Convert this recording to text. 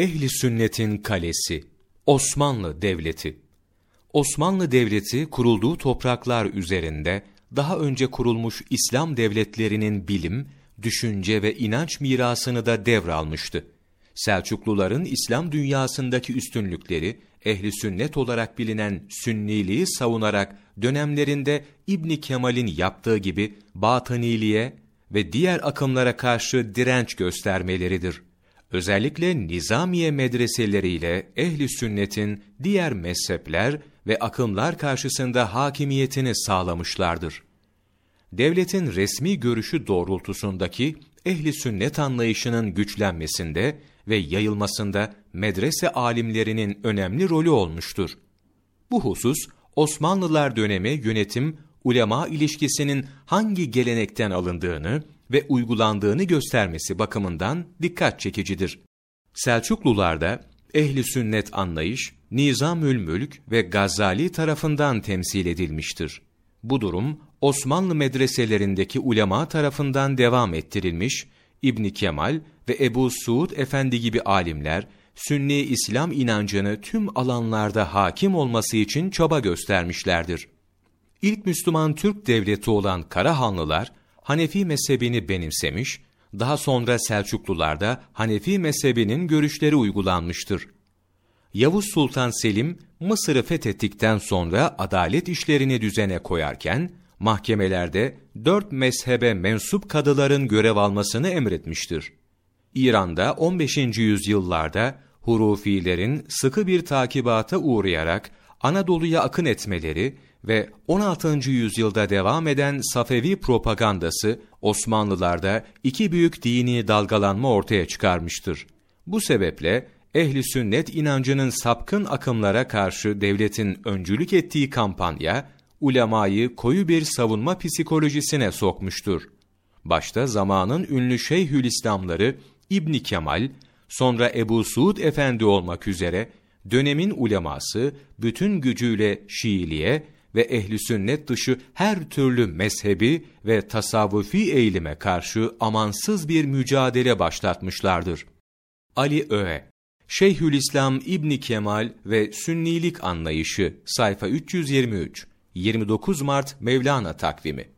Ehli sünnetin kalesi Osmanlı Devleti Osmanlı Devleti kurulduğu topraklar üzerinde daha önce kurulmuş İslam devletlerinin bilim, düşünce ve inanç mirasını da devralmıştı. Selçukluların İslam dünyasındaki üstünlükleri, ehli sünnet olarak bilinen sünniliği savunarak dönemlerinde İbni Kemal'in yaptığı gibi batıniliğe ve diğer akımlara karşı direnç göstermeleridir. Özellikle Nizamiye medreseleriyle ehli sünnetin diğer mezhepler ve akımlar karşısında hakimiyetini sağlamışlardır. Devletin resmi görüşü doğrultusundaki ehli sünnet anlayışının güçlenmesinde ve yayılmasında medrese alimlerinin önemli rolü olmuştur. Bu husus Osmanlılar dönemi yönetim ulema ilişkisinin hangi gelenekten alındığını ve uygulandığını göstermesi bakımından dikkat çekicidir. Selçuklularda ehli sünnet anlayış Nizamül Mülk ve Gazali tarafından temsil edilmiştir. Bu durum Osmanlı medreselerindeki ulema tarafından devam ettirilmiş, İbn Kemal ve Ebu Suud Efendi gibi alimler Sünni İslam inancını tüm alanlarda hakim olması için çaba göstermişlerdir. İlk Müslüman Türk devleti olan Karahanlılar Hanefi mezhebini benimsemiş, daha sonra Selçuklularda Hanefi mezhebinin görüşleri uygulanmıştır. Yavuz Sultan Selim, Mısır'ı fethettikten sonra adalet işlerini düzene koyarken, mahkemelerde dört mezhebe mensup kadıların görev almasını emretmiştir. İran'da 15. yüzyıllarda Hurufilerin sıkı bir takibata uğrayarak Anadolu'ya akın etmeleri ve 16. yüzyılda devam eden Safevi propagandası Osmanlılarda iki büyük dini dalgalanma ortaya çıkarmıştır. Bu sebeple ehli sünnet inancının sapkın akımlara karşı devletin öncülük ettiği kampanya ulemayı koyu bir savunma psikolojisine sokmuştur. Başta zamanın ünlü Şeyhülislamları İbn Kemal, sonra Ebu Suud Efendi olmak üzere dönemin uleması bütün gücüyle Şiiliğe ve ehli sünnet dışı her türlü mezhebi ve tasavvufi eğilime karşı amansız bir mücadele başlatmışlardır. Ali Öğe Şeyhülislam İbni Kemal ve Sünnilik anlayışı sayfa 323 29 Mart Mevlana takvimi